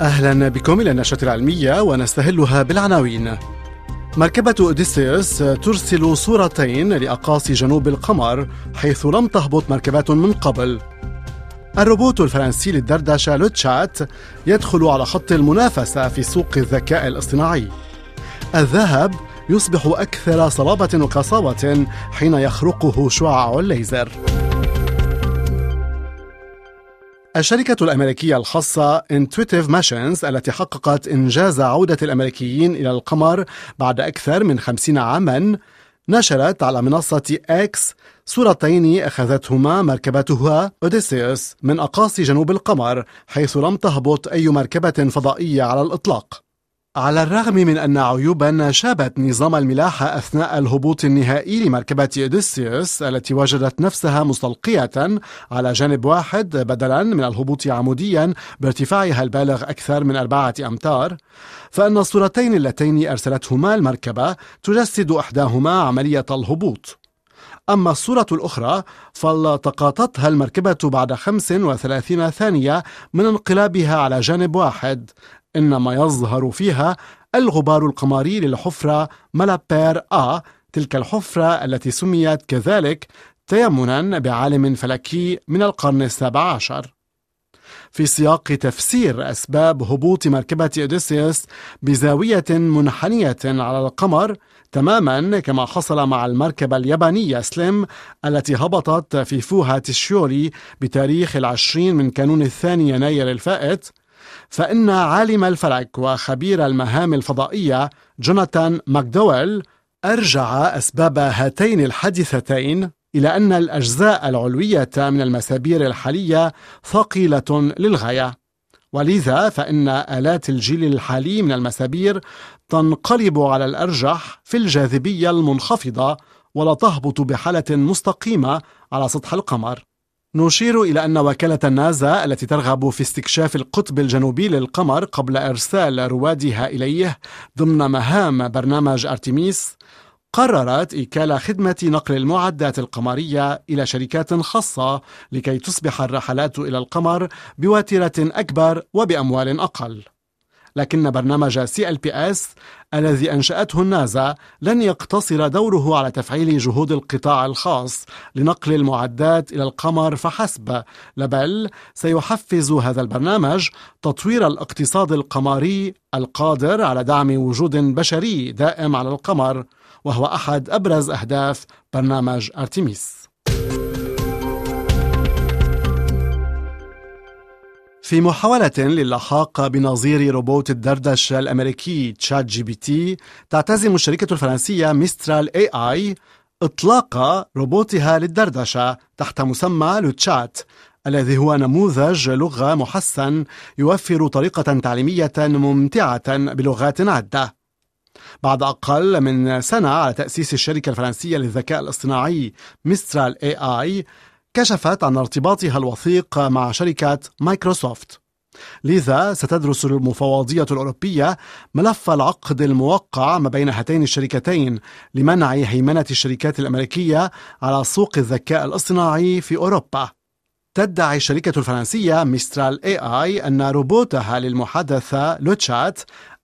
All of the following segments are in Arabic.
أهلا بكم إلى النشرة العلمية ونستهلها بالعناوين. مركبة أوديسيوس ترسل صورتين لأقاصي جنوب القمر حيث لم تهبط مركبات من قبل. الروبوت الفرنسي للدردشة لوتشات يدخل على خط المنافسة في سوق الذكاء الاصطناعي. الذهب يصبح أكثر صلابة وقساوة حين يخرقه شعاع الليزر. الشركة الأمريكية الخاصة Intuitive Machines التي حققت إنجاز عودة الأمريكيين إلى القمر بعد أكثر من خمسين عاماً نشرت على منصة إكس صورتين أخذتهما مركبتها أوديسيوس من أقاصي جنوب القمر حيث لم تهبط أي مركبة فضائية على الإطلاق. على الرغم من أن عيوبا شابت نظام الملاحة أثناء الهبوط النهائي لمركبة أوديسيوس التي وجدت نفسها مستلقية على جانب واحد بدلا من الهبوط عموديا بارتفاعها البالغ أكثر من أربعة أمتار فإن الصورتين اللتين أرسلتهما المركبة تجسد إحداهما عملية الهبوط. أما الصورة الأخرى فالتقطتها المركبة بعد 35 ثانية من انقلابها على جانب واحد إنما يظهر فيها الغبار القمري للحفرة مالابير آ تلك الحفرة التي سميت كذلك تيمنا بعالم فلكي من القرن السابع عشر. في سياق تفسير أسباب هبوط مركبة أوديسيوس بزاوية منحنية على القمر تماما كما حصل مع المركبة اليابانية سليم التي هبطت في فوها تشيوري بتاريخ العشرين من كانون الثاني يناير الفائت فإن عالم الفلك وخبير المهام الفضائية جوناثان ماكدويل أرجع أسباب هاتين الحادثتين إلى أن الأجزاء العلوية من المسابير الحالية ثقيلة للغاية. ولذا فإن آلات الجيل الحالي من المسابير تنقلب على الأرجح في الجاذبية المنخفضة ولا تهبط بحالة مستقيمة على سطح القمر. نشير إلى أن وكالة النازا التي ترغب في استكشاف القطب الجنوبي للقمر قبل إرسال روادها إليه ضمن مهام برنامج أرتيميس قررت إيكال خدمة نقل المعدات القمرية إلى شركات خاصة لكي تصبح الرحلات إلى القمر بوتيرة أكبر وبأموال أقل. لكن برنامج CLPS الذي أنشأته النازا لن يقتصر دوره على تفعيل جهود القطاع الخاص لنقل المعدات إلى القمر فحسب بل سيحفز هذا البرنامج تطوير الاقتصاد القمري القادر على دعم وجود بشري دائم على القمر وهو أحد أبرز أهداف برنامج أرتيميس. في محاولة للحاق بنظير روبوت الدردشة الأمريكي ChatGPT تعتزم الشركة الفرنسية Mistral AI إطلاق روبوتها للدردشة تحت مسمى Le Chat الذي هو نموذج لغة محسن يوفر طريقة تعليمية ممتعة بلغات عدة بعد أقل من سنة على تأسيس الشركة الفرنسية للذكاء الاصطناعي Mistral AI كشفت عن ارتباطها الوثيق مع شركة مايكروسوفت. لذا ستدرس المفوضية الأوروبية ملف العقد الموقع ما بين هاتين الشركتين لمنع هيمنة الشركات الأمريكية على سوق الذكاء الاصطناعي في أوروبا. تدعي الشركة الفرنسية Mistral AI أن روبوتها للمحادثة Le Chat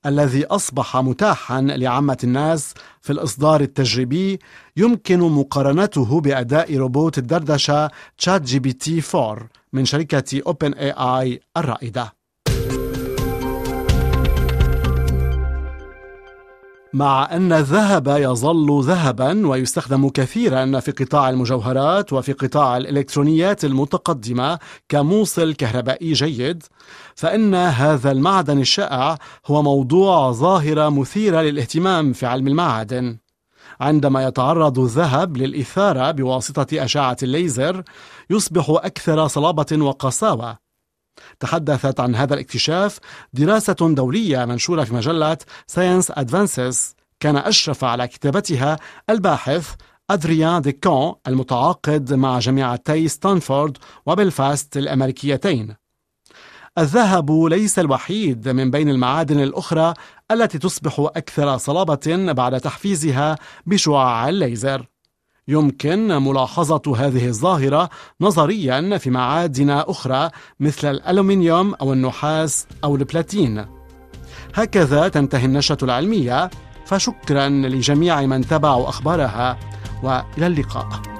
الذي أصبح متاحا لعامة الناس في الإصدار التجريبي يمكن مقارنته بأداء روبوت الدردشة ChatGPT 4 من شركة OpenAI الرائدة. مع أن الذهب يظل ذهبا ويستخدم كثيرا في قطاع المجوهرات وفي قطاع الإلكترونيات المتقدمة كموصل كهربائي جيد فإن هذا المعدن الشائع هو موضوع ظاهرة مثيرة للاهتمام في علم المعادن. عندما يتعرض الذهب للإثارة بواسطة أشعة الليزر يصبح أكثر صلابة وقساوة تحدثت عن هذا الاكتشاف دراسة دولية منشورة في مجلة Science Advances كان أشرف على كتابتها الباحث أدريان ديكون المتعاقد مع جامعتي ستانفورد وبلفاست الأمريكيتين. الذهب ليس الوحيد من بين المعادن الأخرى التي تصبح أكثر صلابة بعد تحفيزها بشعاع الليزر. يمكن ملاحظة هذه الظاهرة نظريا في معادن أخرى مثل الألومنيوم أو النحاس أو البلاتين. هكذا تنتهي النشرة العلمية فشكرا لجميع من تابعوا أخبارها وإلى اللقاء.